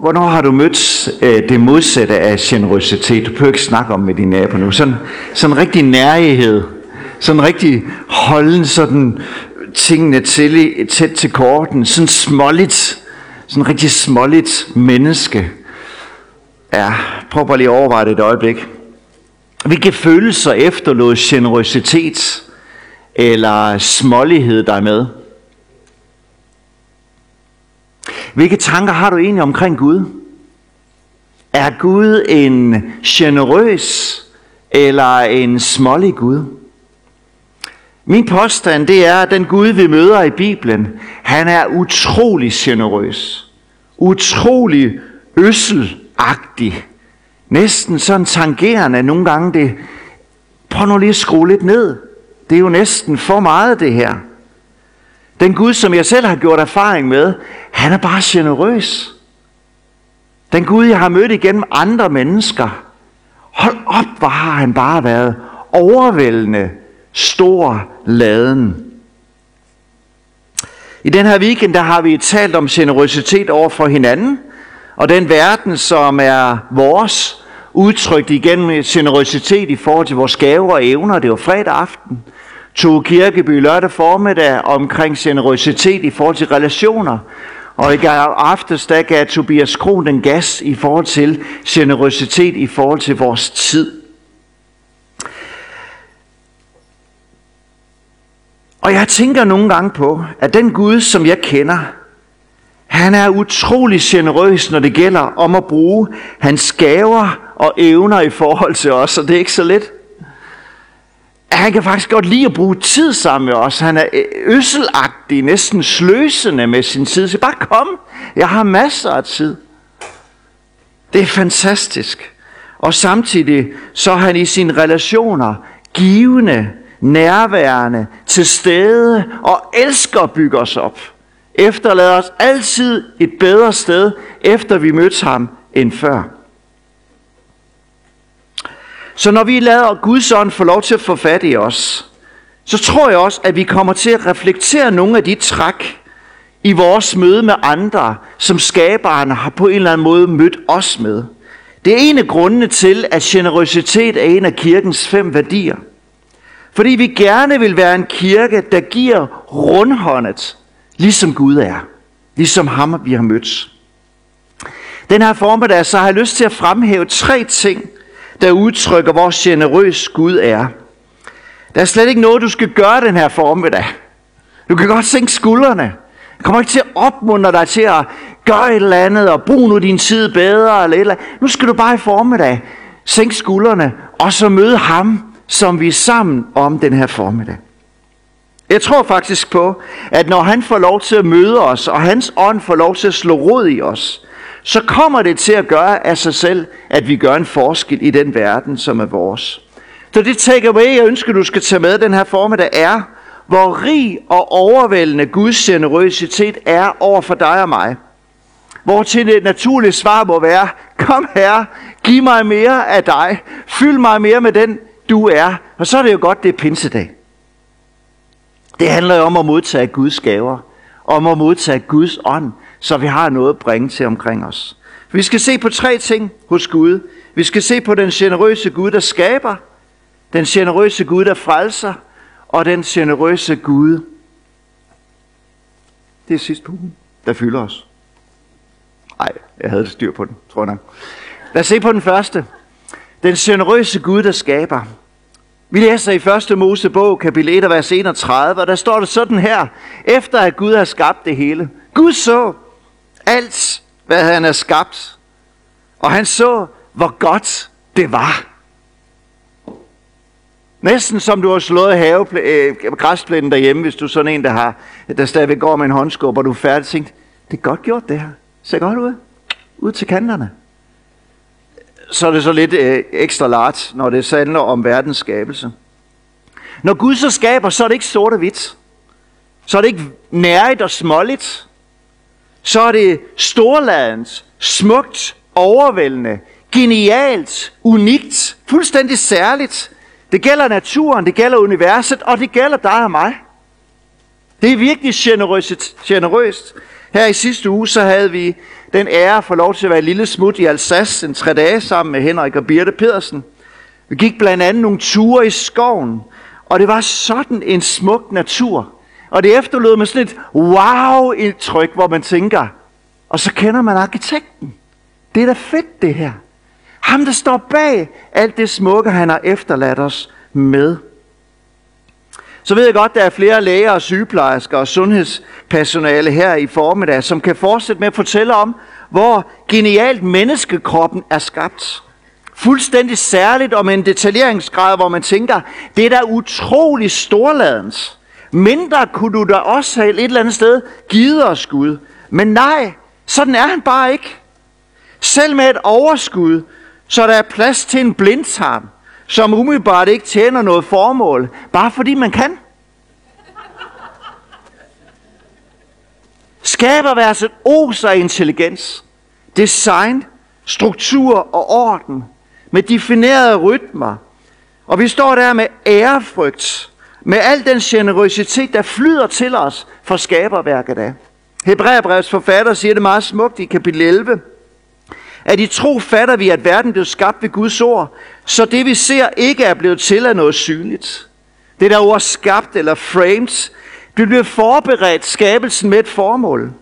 Hvornår har du mødt øh, det modsatte af generøsitet? Du behøver ikke snakke om med din nabo nu. Sådan, sådan rigtig nærighed. Sådan rigtig holden sådan tingene til, tæt til korten. Sådan småligt. Sådan rigtig småligt menneske. Ja, prøv bare lige at overveje det et øjeblik. Hvilke følelser efterlod generøsitet eller smålighed dig med? Hvilke tanker har du egentlig omkring Gud? Er Gud en generøs eller en smålig Gud? Min påstand det er, at den Gud, vi møder i Bibelen, han er utrolig generøs. Utrolig øsselagtig. Næsten sådan tangerende nogle gange det. Prøv nu lige at skrue lidt ned. Det er jo næsten for meget det her. Den Gud, som jeg selv har gjort erfaring med, han er bare generøs. Den Gud, jeg har mødt igennem andre mennesker. Hold op, hvor har han bare været overvældende stor laden. I den her weekend, der har vi talt om generøsitet over for hinanden, og den verden, som er vores, udtrykt igennem generøsitet i forhold til vores gaver og evner. Det var fredag aften tog Kirkeby lørdag formiddag omkring generøsitet i forhold til relationer. Og i aftes, der gav Tobias Kron den gas i forhold til generøsitet i forhold til vores tid. Og jeg tænker nogle gange på, at den Gud, som jeg kender, han er utrolig generøs, når det gælder om at bruge hans gaver og evner i forhold til os, og det er ikke så let han kan faktisk godt lide at bruge tid sammen med os. Han er øh, øsselagtig, næsten sløsende med sin tid. Så bare kom, jeg har masser af tid. Det er fantastisk. Og samtidig så er han i sine relationer givende, nærværende, til stede og elsker at bygge os op. Efterlader os altid et bedre sted, efter vi mødte ham end før. Så når vi lader Guds ånd få lov til at få fat i os, så tror jeg også, at vi kommer til at reflektere nogle af de træk i vores møde med andre, som skaberen har på en eller anden måde mødt os med. Det er en af grundene til, at generøsitet er en af kirkens fem værdier. Fordi vi gerne vil være en kirke, der giver rundhåndet, ligesom Gud er. Ligesom ham, vi har mødt. Den her formiddag, så har jeg lyst til at fremhæve tre ting, der udtrykker, hvor generøs Gud er. Der er slet ikke noget, du skal gøre den her formiddag. Du kan godt sænke skuldrene. Jeg kommer ikke til at opmuntre dig til at gøre et eller andet, og bruge nu din tid bedre, eller et eller andet. Nu skal du bare i formiddag sænke skuldrene, og så møde ham, som vi er sammen om den her formiddag. Jeg tror faktisk på, at når han får lov til at møde os, og hans ånd får lov til at slå rod i os, så kommer det til at gøre af sig selv, at vi gør en forskel i den verden, som er vores. Så det takeaway, jeg ønsker, du skal tage med den her formiddag, er, hvor rig og overvældende Guds generøsitet er over for dig og mig. Hvor til det naturlige svar må være, kom her, giv mig mere af dig, fyld mig mere med den, du er. Og så er det jo godt, det er pinsedag. Det handler jo om at modtage Guds gaver, om at modtage Guds ånd, så vi har noget at bringe til omkring os. Vi skal se på tre ting hos Gud. Vi skal se på den generøse Gud, der skaber, den generøse Gud, der frelser, og den generøse Gud, det er sidste punkt, der fylder os. Nej, jeg havde det styr på den, tror jeg Lad os se på den første. Den generøse Gud, der skaber. Vi læser i 1. Mosebog, kapitel 1, vers 31, og der står det sådan her. Efter at Gud har skabt det hele. Gud så, alt, hvad han havde skabt. Og han så, hvor godt det var. Næsten som du har slået have, øh, græsplænen derhjemme, hvis du er sådan en, der, har, der stadigvæk går med en håndskub, og du er færdig tænkt, det er godt gjort det her. Ser godt ud. Ud til kanterne. Så er det så lidt øh, ekstra lart, når det handler om verdens skabelse. Når Gud så skaber, så er det ikke sort og hvidt. Så er det ikke nærigt og småligt så er det storladens, smukt, overvældende, genialt, unikt, fuldstændig særligt. Det gælder naturen, det gælder universet, og det gælder dig og mig. Det er virkelig generøst. generøst. Her i sidste uge, så havde vi den ære for lov til at være en lille smut i Alsace en tre dage sammen med Henrik og Birte Pedersen. Vi gik blandt andet nogle ture i skoven, og det var sådan en smuk natur. Og det efterlod med sådan et wow-indtryk, hvor man tænker, og så kender man arkitekten. Det er da fedt det her. Ham, der står bag alt det smukke, han har efterladt os med. Så ved jeg godt, der er flere læger og sygeplejersker og sundhedspersonale her i formiddag, som kan fortsætte med at fortælle om, hvor genialt menneskekroppen er skabt. Fuldstændig særligt om en detaljeringsgrad, hvor man tænker, det er da utrolig storladens. Mindre kunne du da også have et eller andet sted givet os Gud. Men nej, sådan er han bare ikke. Selv med et overskud, så der er plads til en blindtarm, som umiddelbart ikke tjener noget formål, bare fordi man kan. Skaberværset oser intelligens, design, struktur og orden, med definerede rytmer. Og vi står der med ærefrygt, med al den generøsitet, der flyder til os fra skaberværket af. Hebræerbrevets forfatter siger det meget smukt i kapitel 11. At i tro fatter vi, at verden blev skabt ved Guds ord, så det vi ser ikke er blevet til af noget synligt. Det der ord skabt eller framed, det blev forberedt skabelsen med et formål.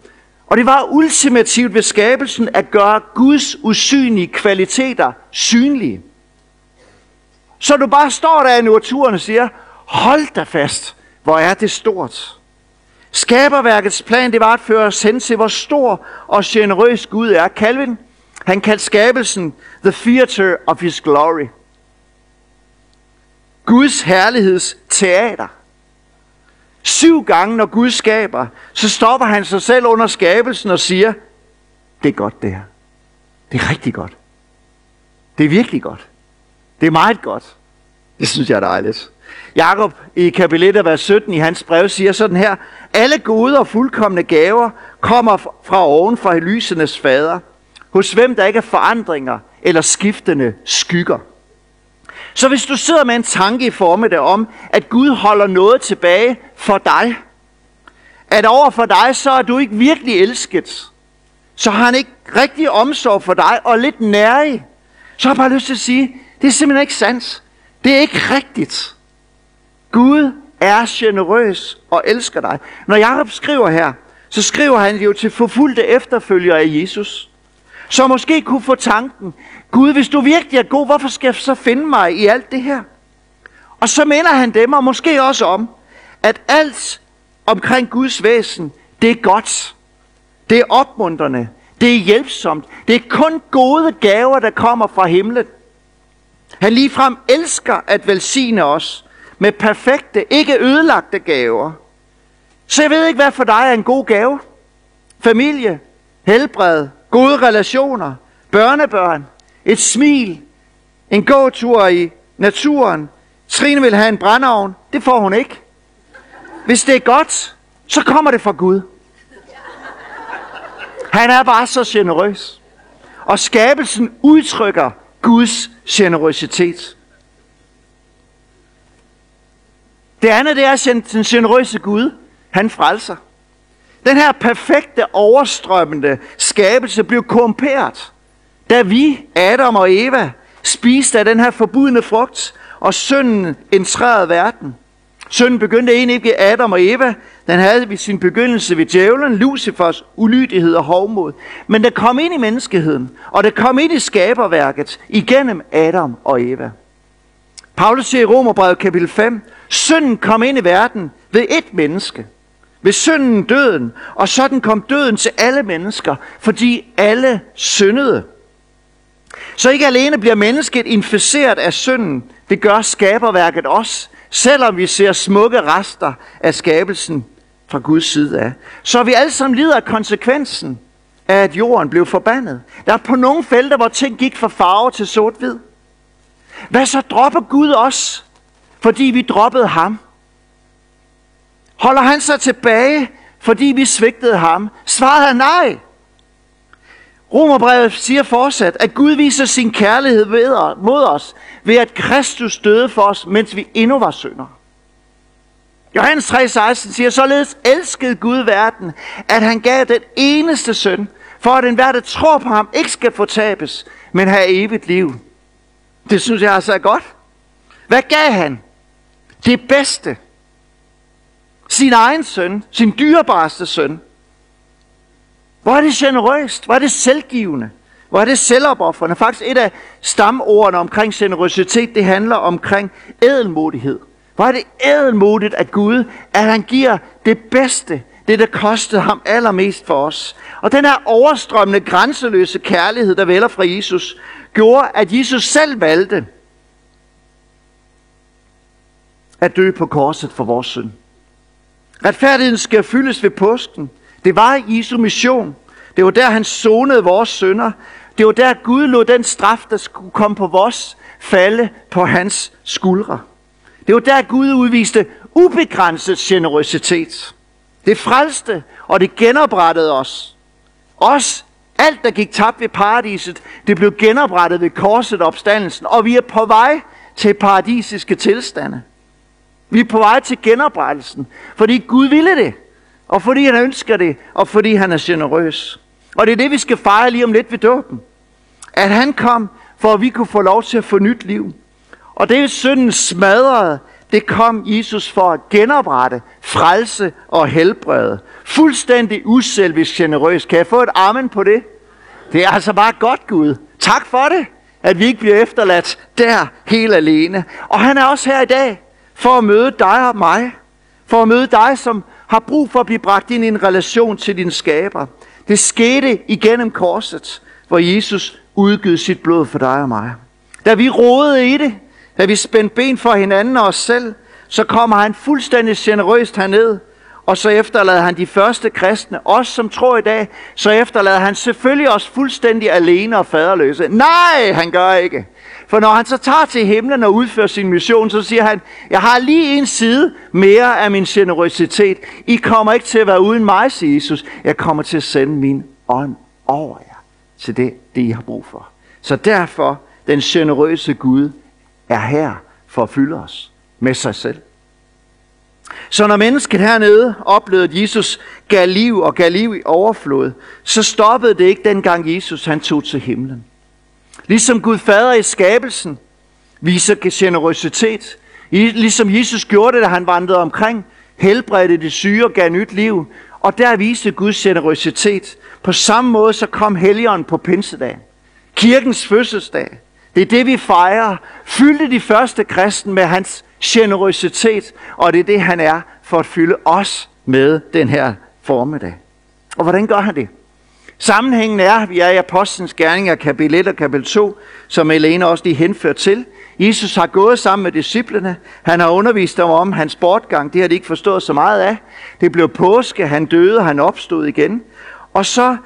Og det var ultimativt ved skabelsen at gøre Guds usynlige kvaliteter synlige. Så du bare står der i naturen og siger, hold da fast, hvor er det stort. Skaberværkets plan, det var at føre os hen til, hvor stor og generøs Gud er. Calvin, han kaldte skabelsen the theater of his glory. Guds herligheds teater. Syv gange, når Gud skaber, så stopper han sig selv under skabelsen og siger, det er godt det her. Det er rigtig godt. Det er virkelig godt. Det er meget godt. Det synes jeg er dejligt. Jakob i kapitel 1, vers 17 i hans brev siger sådan her, alle gode og fuldkommende gaver kommer fra oven fra lysenes fader, hos hvem der ikke er forandringer eller skiftende skygger. Så hvis du sidder med en tanke i formiddag om, at Gud holder noget tilbage for dig, at over for dig, så er du ikke virkelig elsket, så har han ikke rigtig omsorg for dig og lidt nærig, så har jeg bare lyst til at sige, det er simpelthen ikke sandt. Det er ikke rigtigt. Gud er generøs og elsker dig. Når Jakob skriver her, så skriver han jo til forfulgte efterfølgere af Jesus. Så måske kunne få tanken, Gud, hvis du virkelig er god, hvorfor skal jeg så finde mig i alt det her? Og så minder han dem, og måske også om, at alt omkring Guds væsen, det er godt. Det er opmuntrende. Det er hjælpsomt. Det er kun gode gaver, der kommer fra himlen. Han ligefrem elsker at velsigne os med perfekte, ikke ødelagte gaver. Så jeg ved ikke, hvad for dig er en god gave. Familie, helbred, gode relationer, børnebørn, et smil, en gåtur i naturen. Trine vil have en brændeovn. Det får hun ikke. Hvis det er godt, så kommer det fra Gud. Han er bare så generøs. Og skabelsen udtrykker Guds generøsitet. Det andet, det er den generøse Gud. Han frelser. Den her perfekte, overstrømmende skabelse blev korrumperet, da vi, Adam og Eva, spiste af den her forbudne frugt, og synden entrerede verden. Synden begyndte egentlig ikke ved Adam og Eva. Den havde ved sin begyndelse ved djævlen, Lucifers ulydighed og hovmod. Men det kom ind i menneskeheden, og det kom ind i skaberværket igennem Adam og Eva. Paulus siger i Romerbrevet kapitel 5, synden kom ind i verden ved et menneske. Ved synden døden, og sådan kom døden til alle mennesker, fordi alle syndede. Så ikke alene bliver mennesket inficeret af synden, det gør skaberværket også, selvom vi ser smukke rester af skabelsen fra Guds side af. Så vi alle sammen lider af konsekvensen af, at jorden blev forbandet. Der er på nogle felter, hvor ting gik fra farve til sort-hvid. Hvad så dropper Gud os, fordi vi droppede ham? Holder han sig tilbage, fordi vi svigtede ham? Svaret er nej. Romerbrevet siger fortsat, at Gud viser sin kærlighed mod os, ved at Kristus døde for os, mens vi endnu var synder. Johannes 3,16 siger, således elskede Gud verden, at han gav den eneste søn, for at enhver, der tror på ham, ikke skal fortabes, men have evigt liv. Det synes jeg altså er godt. Hvad gav han? Det bedste. Sin egen søn, sin dyrebareste søn. Hvor er det generøst? Hvor er det selvgivende? Hvor er det selvopoffrende? Faktisk et af stamordene omkring generøsitet, det handler omkring ædelmodighed. Hvor er det ædelmodigt af Gud, at han giver det bedste, det der kostede ham allermest for os. Og den her overstrømmende, grænseløse kærlighed, der vælger fra Jesus, gjorde, at Jesus selv valgte at dø på korset for vores synd. Retfærdigheden skal fyldes ved påsken. Det var Jesu mission. Det var der, han sonede vores synder. Det var der, Gud lod den straf, der skulle komme på vores, falde på hans skuldre. Det var der, Gud udviste ubegrænset generøsitet. Det frelste, og det genoprettede os. Os, alt der gik tabt ved paradiset, det blev genoprettet ved korset opstandelsen, og vi er på vej til paradisiske tilstande. Vi er på vej til genoprettelsen, fordi Gud ville det, og fordi han ønsker det, og fordi han er generøs. Og det er det, vi skal fejre lige om lidt ved dåben. At han kom, for at vi kunne få lov til at få nyt liv. Og det er synden smadrede, det kom Jesus for at genoprette, frelse og helbrede. Fuldstændig uselvisk generøs. Kan jeg få et amen på det? Det er altså bare godt, Gud. Tak for det, at vi ikke bliver efterladt der helt alene. Og han er også her i dag for at møde dig og mig. For at møde dig, som har brug for at blive bragt ind i en relation til din skaber. Det skete igennem korset, hvor Jesus udgød sit blod for dig og mig. Da vi rodede i det, da vi spændte ben for hinanden og os selv, så kommer han fuldstændig generøst herned, og så efterlader han de første kristne, os som tror i dag, så efterlader han selvfølgelig os fuldstændig alene og faderløse. Nej, han gør ikke. For når han så tager til himlen og udfører sin mission, så siger han, jeg har lige en side mere af min generøsitet. I kommer ikke til at være uden mig, siger Jesus. Jeg kommer til at sende min ånd over jer til det, det I har brug for. Så derfor, den generøse Gud er her for at fylde os med sig selv. Så når mennesket hernede oplevede, at Jesus gav liv og gav liv i overflod, så stoppede det ikke dengang Jesus han tog til himlen. Ligesom Gud fader i skabelsen viser generøsitet, ligesom Jesus gjorde det, da han vandrede omkring, helbredte de syge og gav nyt liv, og der viste Guds generøsitet. På samme måde så kom Helligånden på pinsedagen. Kirkens fødselsdag. Det er det, vi fejrer. Fyldte de første kristen med hans generøsitet, og det er det, han er for at fylde os med den her formiddag. Og hvordan gør han det? Sammenhængen er, vi er i Apostlenes Gerninger, kapitel 1 og kapitel 2, som Elena også lige henført til. Jesus har gået sammen med disciplene. Han har undervist dem om hans bortgang. Det har de ikke forstået så meget af. Det blev påske, han døde, han opstod igen. Og så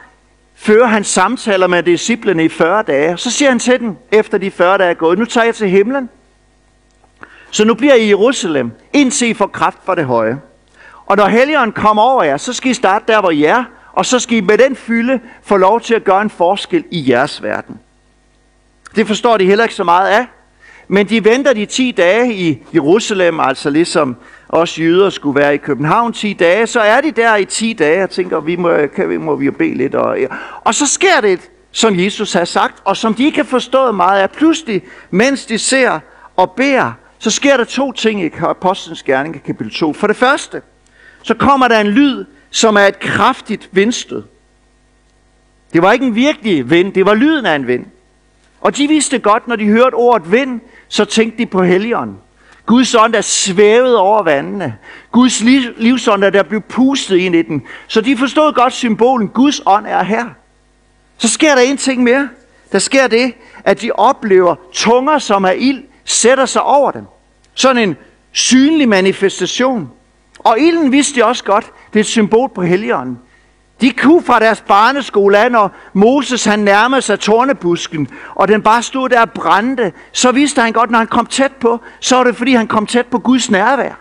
fører han samtaler med disciplene i 40 dage. Så siger han til dem, efter de 40 dage er gået, nu tager jeg til himlen. Så nu bliver I i Jerusalem, indtil I får kraft fra det høje. Og når Helligånden kommer over jer, så skal I starte der, hvor I er, og så skal I med den fylde få lov til at gøre en forskel i jeres verden. Det forstår de heller ikke så meget af, men de venter de 10 dage i Jerusalem, altså ligesom os jøder skulle være i København 10 dage, så er de der i 10 dage og tænker, vi må, kan vi, må vi jo bede lidt. Og, ja. og så sker det, som Jesus har sagt, og som de ikke har forstået meget af. Pludselig, mens de ser og beder, så sker der to ting i Apostlenes Gerning, kapitel 2. For det første, så kommer der en lyd, som er et kraftigt vindstød. Det var ikke en virkelig vind, det var lyden af en vind. Og de vidste godt, når de hørte ordet vind, så tænkte de på Helligånden. Guds ånd, der svævede over vandene. Guds livsånd, der blev pustet ind i den. Så de forstod godt symbolen, Guds ånd er her. Så sker der en ting mere. Der sker det, at de oplever tunger, som er ild, sætter sig over dem. Sådan en synlig manifestation. Og ilden vidste de også godt, det er et symbol på Helligånden. De kunne fra deres barneskole af, når Moses han nærmede sig tornebusken, og den bare stod der og brændte, så vidste han godt, når han kom tæt på, så var det fordi han kom tæt på Guds nærvær.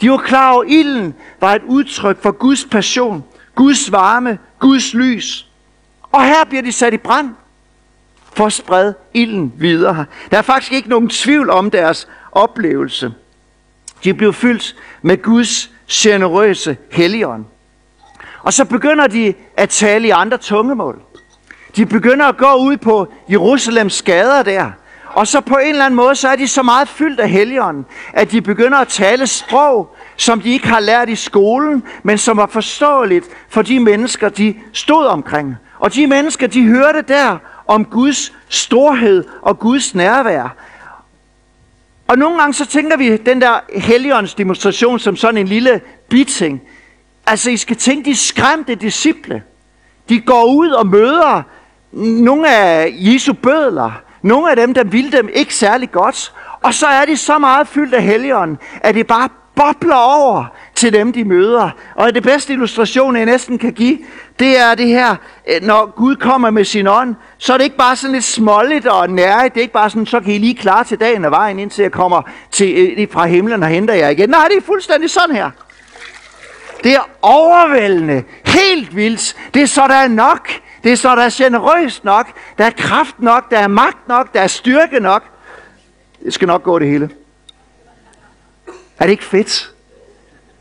De var klar over, at ilden var et udtryk for Guds passion, Guds varme, Guds lys. Og her bliver de sat i brand for at sprede ilden videre. Der er faktisk ikke nogen tvivl om deres oplevelse. De blev fyldt med Guds generøse helligånd. Og så begynder de at tale i andre tungemål. De begynder at gå ud på Jerusalems gader der. Og så på en eller anden måde, så er de så meget fyldt af helligånden, at de begynder at tale sprog, som de ikke har lært i skolen, men som var forståeligt for de mennesker, de stod omkring. Og de mennesker, de hørte der om Guds storhed og Guds nærvær. Og nogle gange så tænker vi den der helligåndsdemonstration som sådan en lille biting. Altså I skal tænke de skræmte disciple. De går ud og møder nogle af Jesu bødler. Nogle af dem, der ville dem ikke særlig godt. Og så er de så meget fyldt af helligånden, at det bare bobler over til dem, de møder. Og det bedste illustration, jeg næsten kan give, det er det her, eh, når Gud kommer med sin ånd, så er det ikke bare sådan lidt småligt og nære. Det er ikke bare sådan, så kan I lige klare til dagen og vejen, indtil jeg kommer til, eh, fra himlen og henter jer igen. Nej, det er fuldstændig sådan her. Det er overvældende, helt vildt. Det er så, der er nok. Det er så, der er generøst nok. Der er kraft nok, der er magt nok, der er styrke nok. Det skal nok gå det hele. Er det ikke fedt?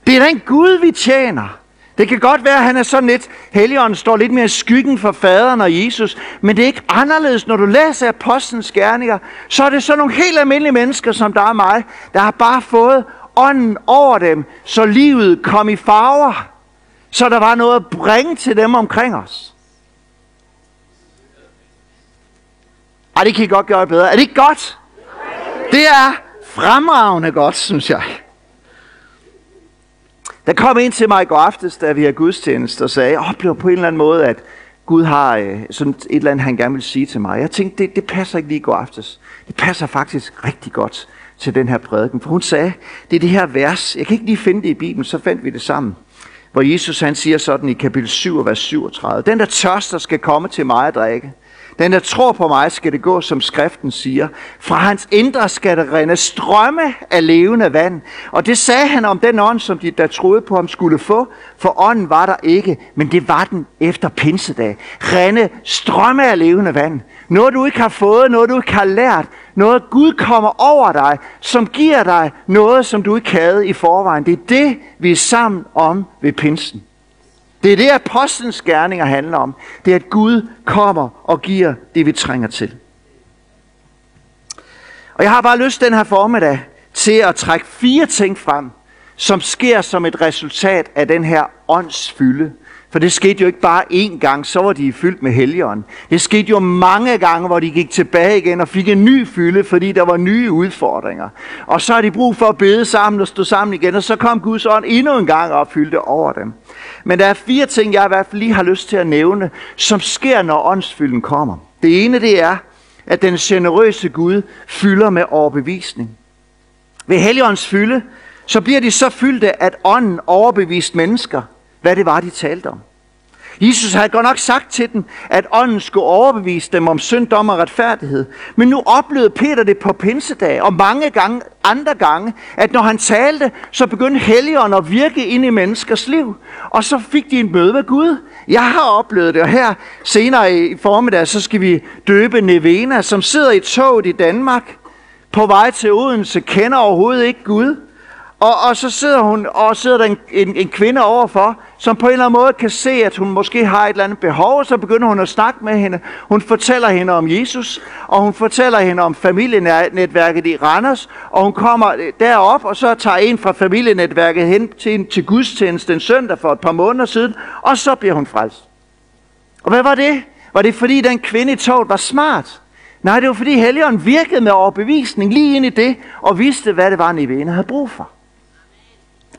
Det er den Gud, vi tjener. Det kan godt være, at han er sådan lidt, Helligånden står lidt mere i skyggen for faderen og Jesus, men det er ikke anderledes. Når du læser apostlenes gerninger, så er det sådan nogle helt almindelige mennesker, som der er mig, der har bare fået ånden over dem, så livet kom i farver, så der var noget at bringe til dem omkring os. Ej, det kan I godt gøre bedre. Er det ikke godt? Det er fremragende godt, synes jeg. Der kom en til mig i går aftes, da vi havde gudstjeneste, og sagde, jeg oplever på en eller anden måde, at Gud har øh, sådan et eller andet, han gerne vil sige til mig. Jeg tænkte, det, det passer ikke lige i går aftes. Det passer faktisk rigtig godt til den her prædiken. For hun sagde, det er det her vers, jeg kan ikke lige finde det i Bibelen, så fandt vi det sammen. Hvor Jesus han siger sådan i kapitel 7, vers 37. Den der tørster skal komme til mig at drikke. Den, der tror på mig, skal det gå, som skriften siger. Fra hans indre skal der rende strømme af levende vand. Og det sagde han om den ånd, som de, der troede på ham, skulle få. For ånden var der ikke, men det var den efter pinsedag. Rende strømme af levende vand. Noget du ikke har fået, noget du ikke har lært. Noget Gud kommer over dig, som giver dig noget, som du ikke havde i forvejen. Det er det, vi er sammen om ved pinsen. Det er det, apostlens gerninger handler om. Det er, at Gud kommer og giver det, vi trænger til. Og jeg har bare lyst den her formiddag til at trække fire ting frem, som sker som et resultat af den her åndsfylde. For det skete jo ikke bare én gang, så var de fyldt med helligånden. Det skete jo mange gange, hvor de gik tilbage igen og fik en ny fylde, fordi der var nye udfordringer. Og så har de brug for at bede sammen og stå sammen igen, og så kom Guds ånd endnu en gang og fyldte over dem. Men der er fire ting, jeg i hvert fald lige har lyst til at nævne, som sker, når åndsfylden kommer. Det ene det er, at den generøse Gud fylder med overbevisning. Ved Helligåndens fylde, så bliver de så fyldte, at ånden overbevist mennesker, hvad det var, de talte om. Jesus havde godt nok sagt til dem, at ånden skulle overbevise dem om synd, dom og retfærdighed. Men nu oplevede Peter det på pinsedag, og mange gange, andre gange, at når han talte, så begyndte helligånden at virke ind i menneskers liv. Og så fik de en møde med Gud. Jeg har oplevet det, og her senere i formiddag, så skal vi døbe Nevena, som sidder i toget i Danmark, på vej til Odense, kender overhovedet ikke Gud. Og, og så sidder hun og sidder der en, en, en kvinde overfor, som på en eller anden måde kan se, at hun måske har et eller andet behov, og så begynder hun at snakke med hende. Hun fortæller hende om Jesus, og hun fortæller hende om familienetværket i Randers, og hun kommer øh, derop, og så tager en fra familienetværket hen til, til gudstjeneste den søndag for et par måneder siden, og så bliver hun frelst. Og hvad var det? Var det fordi den kvinde i toget var smart? Nej, det var fordi Helligånden virkede med overbevisning lige ind i det, og vidste, hvad det var, Nivene havde brug for.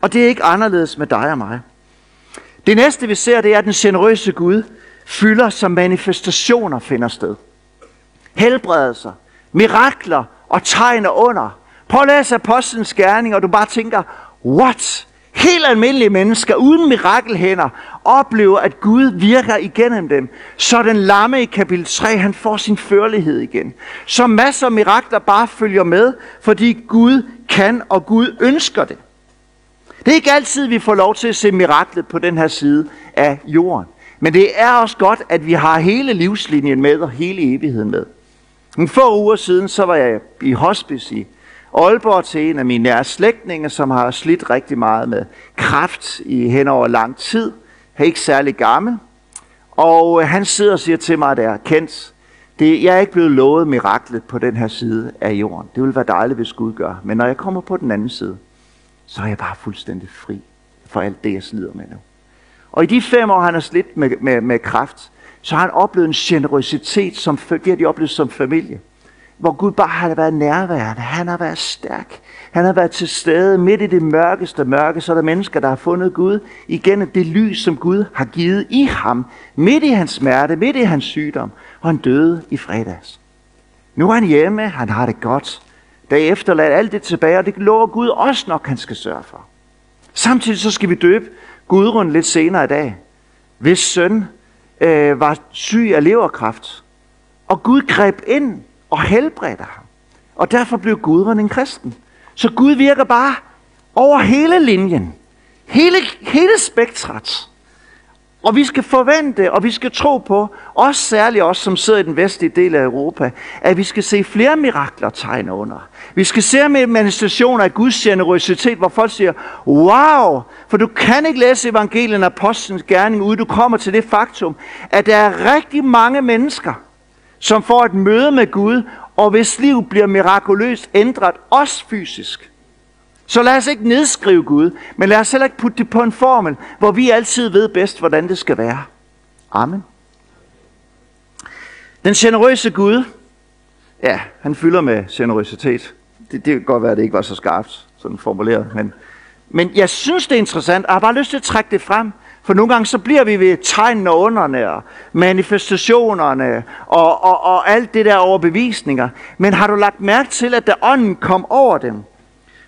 Og det er ikke anderledes med dig og mig. Det næste vi ser, det er, at den generøse Gud fylder, som manifestationer finder sted. Helbredelser, mirakler og tegn og under. Prøv at læse Apostlenes gerning, og du bare tænker, what? Helt almindelige mennesker uden mirakelhænder oplever, at Gud virker igennem dem. Så den lamme i kapitel 3, han får sin førlighed igen. Så masser af mirakler bare følger med, fordi Gud kan og Gud ønsker det. Det er ikke altid, vi får lov til at se miraklet på den her side af jorden. Men det er også godt, at vi har hele livslinjen med og hele evigheden med. En få uger siden, så var jeg i hospice i Aalborg til en af mine nære slægtninge, som har slidt rigtig meget med kraft i hen over lang tid. Han er ikke særlig gammel. Og øh, han sidder og siger til mig der, Kent, det, jeg er ikke blevet lovet miraklet på den her side af jorden. Det ville være dejligt, hvis Gud gør. Men når jeg kommer på den anden side, så er jeg bare fuldstændig fri for alt det, jeg slider med nu. Og i de fem år, han har slidt med, med, med kraft, så har han oplevet en generøsitet, som det har de oplevet som familie. Hvor Gud bare har været nærværende. Han har været stærk. Han har været til stede midt i det mørkeste mørke, så er der mennesker, der har fundet Gud igen det lys, som Gud har givet i ham, midt i hans smerte, midt i hans sygdom, og han døde i fredags. Nu er han hjemme, han har det godt. Der er efterladt alt det tilbage, og det lover Gud også nok, han skal sørge for. Samtidig så skal vi døbe Gudrun lidt senere i dag, hvis søn øh, var syg af leverkræft. Og Gud greb ind og helbredte ham. Og derfor blev Gudrun en kristen. Så Gud virker bare over hele linjen. Hele, hele spektret. Og vi skal forvente, og vi skal tro på, også særligt os, som sidder i den vestlige del af Europa, at vi skal se flere mirakler tegne under. Vi skal se med manifestationer af Guds generøsitet, hvor folk siger, wow, for du kan ikke læse evangelien af apostlenes gerning, uden du kommer til det faktum, at der er rigtig mange mennesker, som får et møde med Gud, og hvis liv bliver mirakuløst ændret, også fysisk. Så lad os ikke nedskrive Gud, men lad os heller ikke putte det på en formel, hvor vi altid ved bedst, hvordan det skal være. Amen. Den generøse Gud, ja, han fylder med generøsitet. Det, det kan godt være, at det ikke var så skarpt, sådan formuleret, men, men jeg synes, det er interessant, og jeg har bare lyst til at trække det frem, for nogle gange så bliver vi ved tegnene og underne og manifestationerne og, og, og alt det der overbevisninger. Men har du lagt mærke til, at da ånden kom over dem,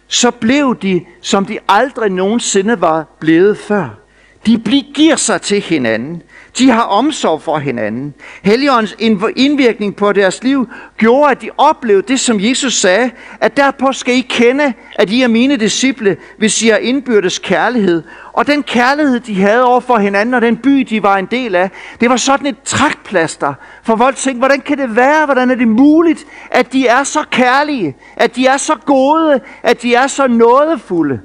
så blev de, som de aldrig nogensinde var blevet før. De giver sig til hinanden. De har omsorg for hinanden. Helligåndens indvirkning på deres liv gjorde, at de oplevede det, som Jesus sagde, at derpå skal I kende, at I er mine disciple, hvis I har indbyrdes kærlighed. Og den kærlighed, de havde over for hinanden, og den by, de var en del af, det var sådan et trækplaster. For folk tænkte, hvordan kan det være, hvordan er det muligt, at de er så kærlige, at de er så gode, at de er så nådefulde.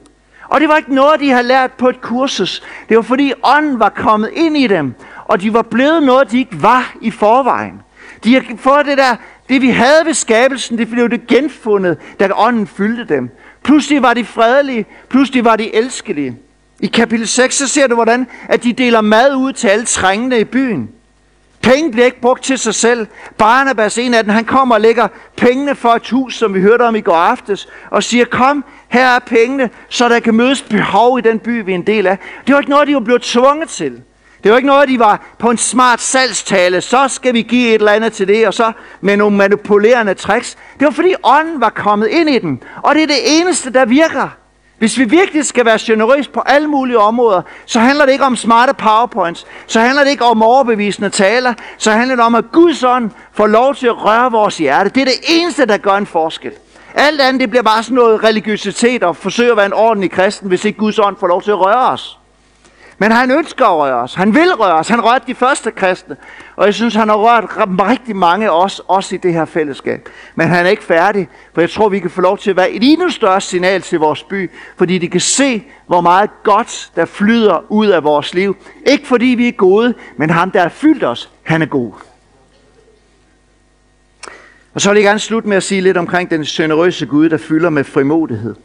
Og det var ikke noget, de havde lært på et kursus. Det var fordi ånden var kommet ind i dem, og de var blevet noget, de ikke var i forvejen. De har fået det der, det vi havde ved skabelsen, det blev det genfundet, da ånden fyldte dem. Pludselig var de fredelige, pludselig var de elskelige. I kapitel 6, så ser du, hvordan at de deler mad ud til alle trængende i byen. Penge bliver ikke brugt til sig selv. Barnabas, en af dem, han kommer og lægger pengene for et hus, som vi hørte om i går aftes, og siger, kom, her er pengene, så der kan mødes behov i den by, vi er en del af. Det var ikke noget, de var blevet tvunget til. Det var ikke noget, de var på en smart salgstale, så skal vi give et eller andet til det, og så med nogle manipulerende tricks. Det var fordi ånden var kommet ind i den, og det er det eneste, der virker. Hvis vi virkelig skal være generøse på alle mulige områder, så handler det ikke om smarte powerpoints, så handler det ikke om overbevisende taler, så handler det om, at Guds ånd får lov til at røre vores hjerte. Det er det eneste, der gør en forskel. Alt andet det bliver bare sådan noget religiøsitet og forsøge at være en ordentlig kristen, hvis ikke Guds ånd får lov til at røre os. Men han ønsker at røre os. Han vil røre os. Han rørte de første kristne. Og jeg synes, han har rørt rigtig mange af os, også i det her fællesskab. Men han er ikke færdig, for jeg tror, vi kan få lov til at være et endnu større signal til vores by, fordi de kan se, hvor meget godt, der flyder ud af vores liv. Ikke fordi vi er gode, men ham, der har fyldt os, han er god. Og så vil jeg gerne slutte med at sige lidt omkring den generøse Gud, der fylder med frimodighed.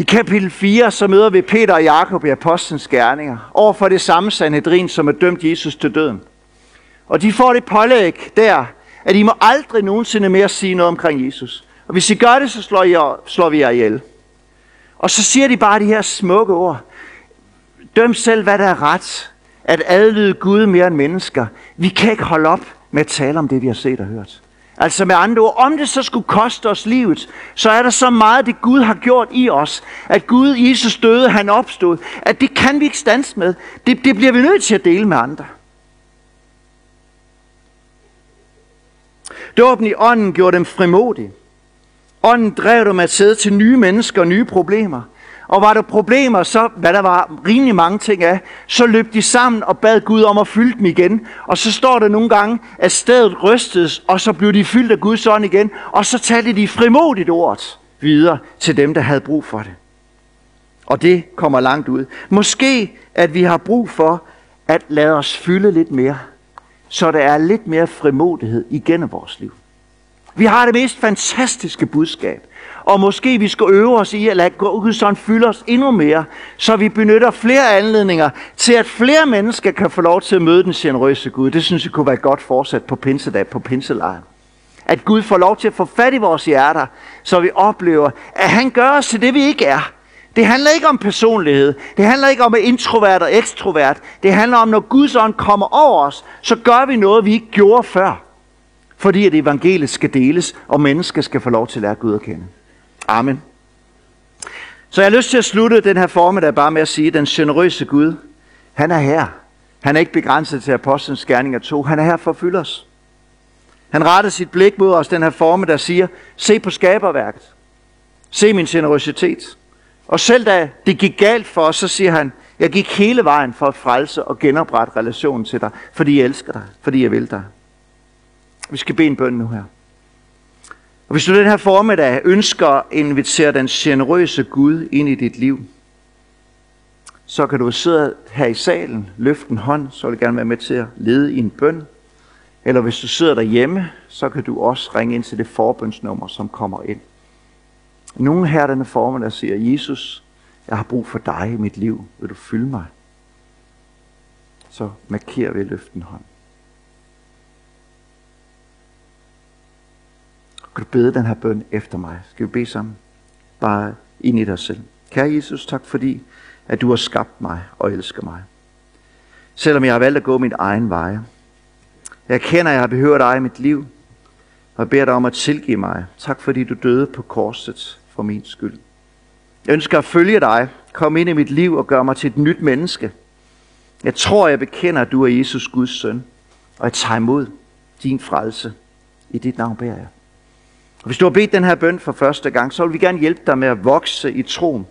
I kapitel 4 så møder vi Peter og Jakob i Apostlenes gerninger over for det samme Sanhedrin, som er dømt Jesus til døden. Og de får det pålæg der, at I må aldrig nogensinde mere sige noget omkring Jesus. Og hvis I gør det, så slår, I, slår vi jer ihjel. Og så siger de bare de her smukke ord. Døm selv, hvad der er ret. At adlyde Gud mere end mennesker. Vi kan ikke holde op med at tale om det, vi har set og hørt. Altså med andre ord, om det så skulle koste os livet, så er der så meget, det Gud har gjort i os, at Gud, Jesus døde, han opstod, at det kan vi ikke stands med. Det, det bliver vi nødt til at dele med andre. Dåben i ånden gjorde dem frimodige. Ånden drev dem at sidde til nye mennesker og nye problemer. Og var der problemer, så, hvad der var rimelig mange ting af, så løb de sammen og bad Gud om at fylde dem igen. Og så står der nogle gange, at stedet rystes, og så blev de fyldt af Guds ånd igen. Og så talte de frimodigt ordet videre til dem, der havde brug for det. Og det kommer langt ud. Måske, at vi har brug for at lade os fylde lidt mere, så der er lidt mere frimodighed igennem vores liv. Vi har det mest fantastiske budskab. Og måske vi skal øve os i at lade Guds sådan fylde os endnu mere, så vi benytter flere anledninger til, at flere mennesker kan få lov til at møde den generøse Gud. Det synes jeg kunne være godt fortsat på pinsedag, på pinselejren. At Gud får lov til at få fat i vores hjerter, så vi oplever, at han gør os til det, vi ikke er. Det handler ikke om personlighed. Det handler ikke om at introvert og ekstrovert. Det handler om, når Guds ånd kommer over os, så gør vi noget, vi ikke gjorde før. Fordi at evangeliet skal deles, og mennesker skal få lov til at lære Gud at kende. Amen. Så jeg har lyst til at slutte den her formiddag bare med at sige, at den generøse Gud, han er her. Han er ikke begrænset til apostlenes gerninger 2. Han er her for at fylde os. Han retter sit blik mod os den her forme, der siger, se på skaberværket. Se min generøsitet. Og selv da det gik galt for os, så siger han, jeg gik hele vejen for at frelse og genoprette relationen til dig, fordi jeg elsker dig, fordi jeg vil dig. Vi skal bede en bøn nu her. Og hvis du den her formiddag ønsker at invitere den generøse Gud ind i dit liv, så kan du sidde her i salen, løfte en hånd, så vil jeg gerne være med til at lede i en bøn. Eller hvis du sidder derhjemme, så kan du også ringe ind til det forbønsnummer, som kommer ind. Nogen her denne formiddag siger, Jesus, jeg har brug for dig i mit liv. Vil du fylde mig? Så markerer vi løften hånd. Skal du bede den her bøn efter mig? Skal vi bede sammen? Bare ind i dig selv. Kære Jesus, tak fordi, at du har skabt mig og elsker mig. Selvom jeg har valgt at gå min egen vej. Jeg kender, at jeg har behøvet dig i mit liv. Og jeg beder dig om at tilgive mig. Tak fordi du døde på korset for min skyld. Jeg ønsker at følge dig. Kom ind i mit liv og gør mig til et nyt menneske. Jeg tror, jeg bekender, at du er Jesus Guds søn. Og jeg tager imod din frelse. I dit navn beder jeg. Hvis du har bedt den her bøn for første gang, så vil vi gerne hjælpe dig med at vokse i troen.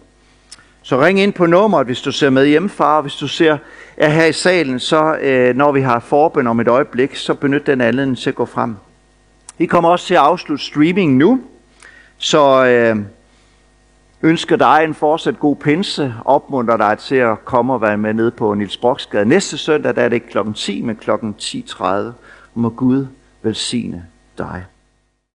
Så ring ind på nummeret, hvis du ser med hjemmefra, hvis du ser er her i salen, så øh, når vi har forbøn om et øjeblik, så benyt den anden til at gå frem. Vi kommer også til at afslutte streaming nu, så øh, ønsker dig en fortsat god pinse, opmunter dig til at komme og være med ned på Nils Broksgade. Næste søndag der er det ikke klokken 10, men klokken 10.30. Må Gud velsigne dig.